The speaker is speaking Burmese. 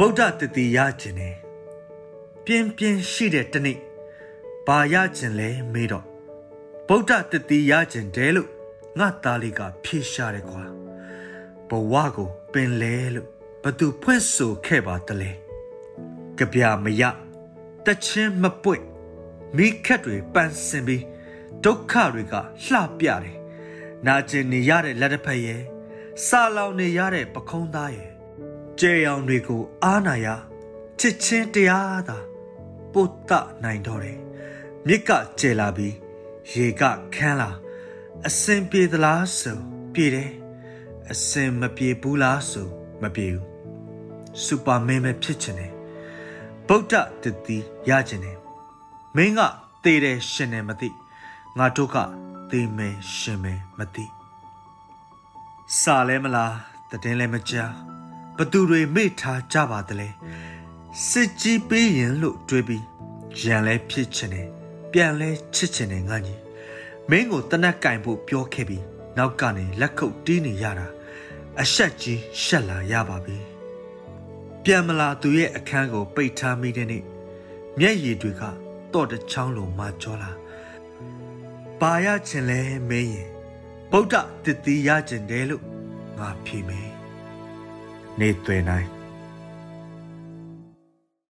ဗုဒ္ဓတတိရခြင်းနဲ့ပြင်းပြင်းရှိတဲ့တနေ့ဘာရခြင်းလဲမေးတော့ဗုဒ္ဓတတိရခြင်းတဲလို့ငါသားလေးကဖြေရှာတယ်ကွာဘဝကိုပင်လဲလို့ဘသူဖွင့်ဆိုခဲ့ပါတလဲကြပြမရတချင်းမပွင့်မိခက်တွေပန်းစင်ပြီးဒုက္ခတွေကလှပြတယ်နာကျင်နေရတဲ့လက်တစ်ဖက်ရဲ့စာလောင်နေရတဲ့ပခုံးသားရဲ့ ကျေရောင်တွေကို အားနာရချစ်ချင်းတရားသာပုတ်တနိုင်တော့တယ်မြစ်ကကျေလာပြီးရေကခန်းလာအစင်ပြေသလားဆိုပြေတယ်အစင်မပြေဘူးလားဆိုမပြေဘူးစူပါမင်းပဲဖြစ်ချင်တယ်ဗုဒ္ဓတတိရချင်တယ်မင်းကသေတယ်ရှင်တယ်မသိငါတို့ကသေမယ်ရှင်မယ်မသိစာလဲမလားတည်င်းလဲမကြား ဘသူတွေမေ့ထားကြပါတလဲစစ်ကြီးပေးရင်လို့တွေးပြီးရန်လဲဖြစ်ချင်တယ်ပြန်လဲချစ်ချင်တယ်ငါကြီးမင်းကိုတနက်ကင်ဖို့ပြောခဲ့ပြီးနောက်ကနေလက်ခုပ်တီးနေရတာအဆက်ကြီးရှက်လာရပါပြီပြန်မလာသူရဲ့အခန်းကို ပိတ်ထားမိတဲ့နေ့မျက်ရည်တွေကတော့တချောင်းလိုမှကြောလာပါရချင်လဲမင်းရင်ဗုဒ္ဓတည်တည်ရကျင်တယ်လို့ငါဖြေမယ် နေသွေနိုင်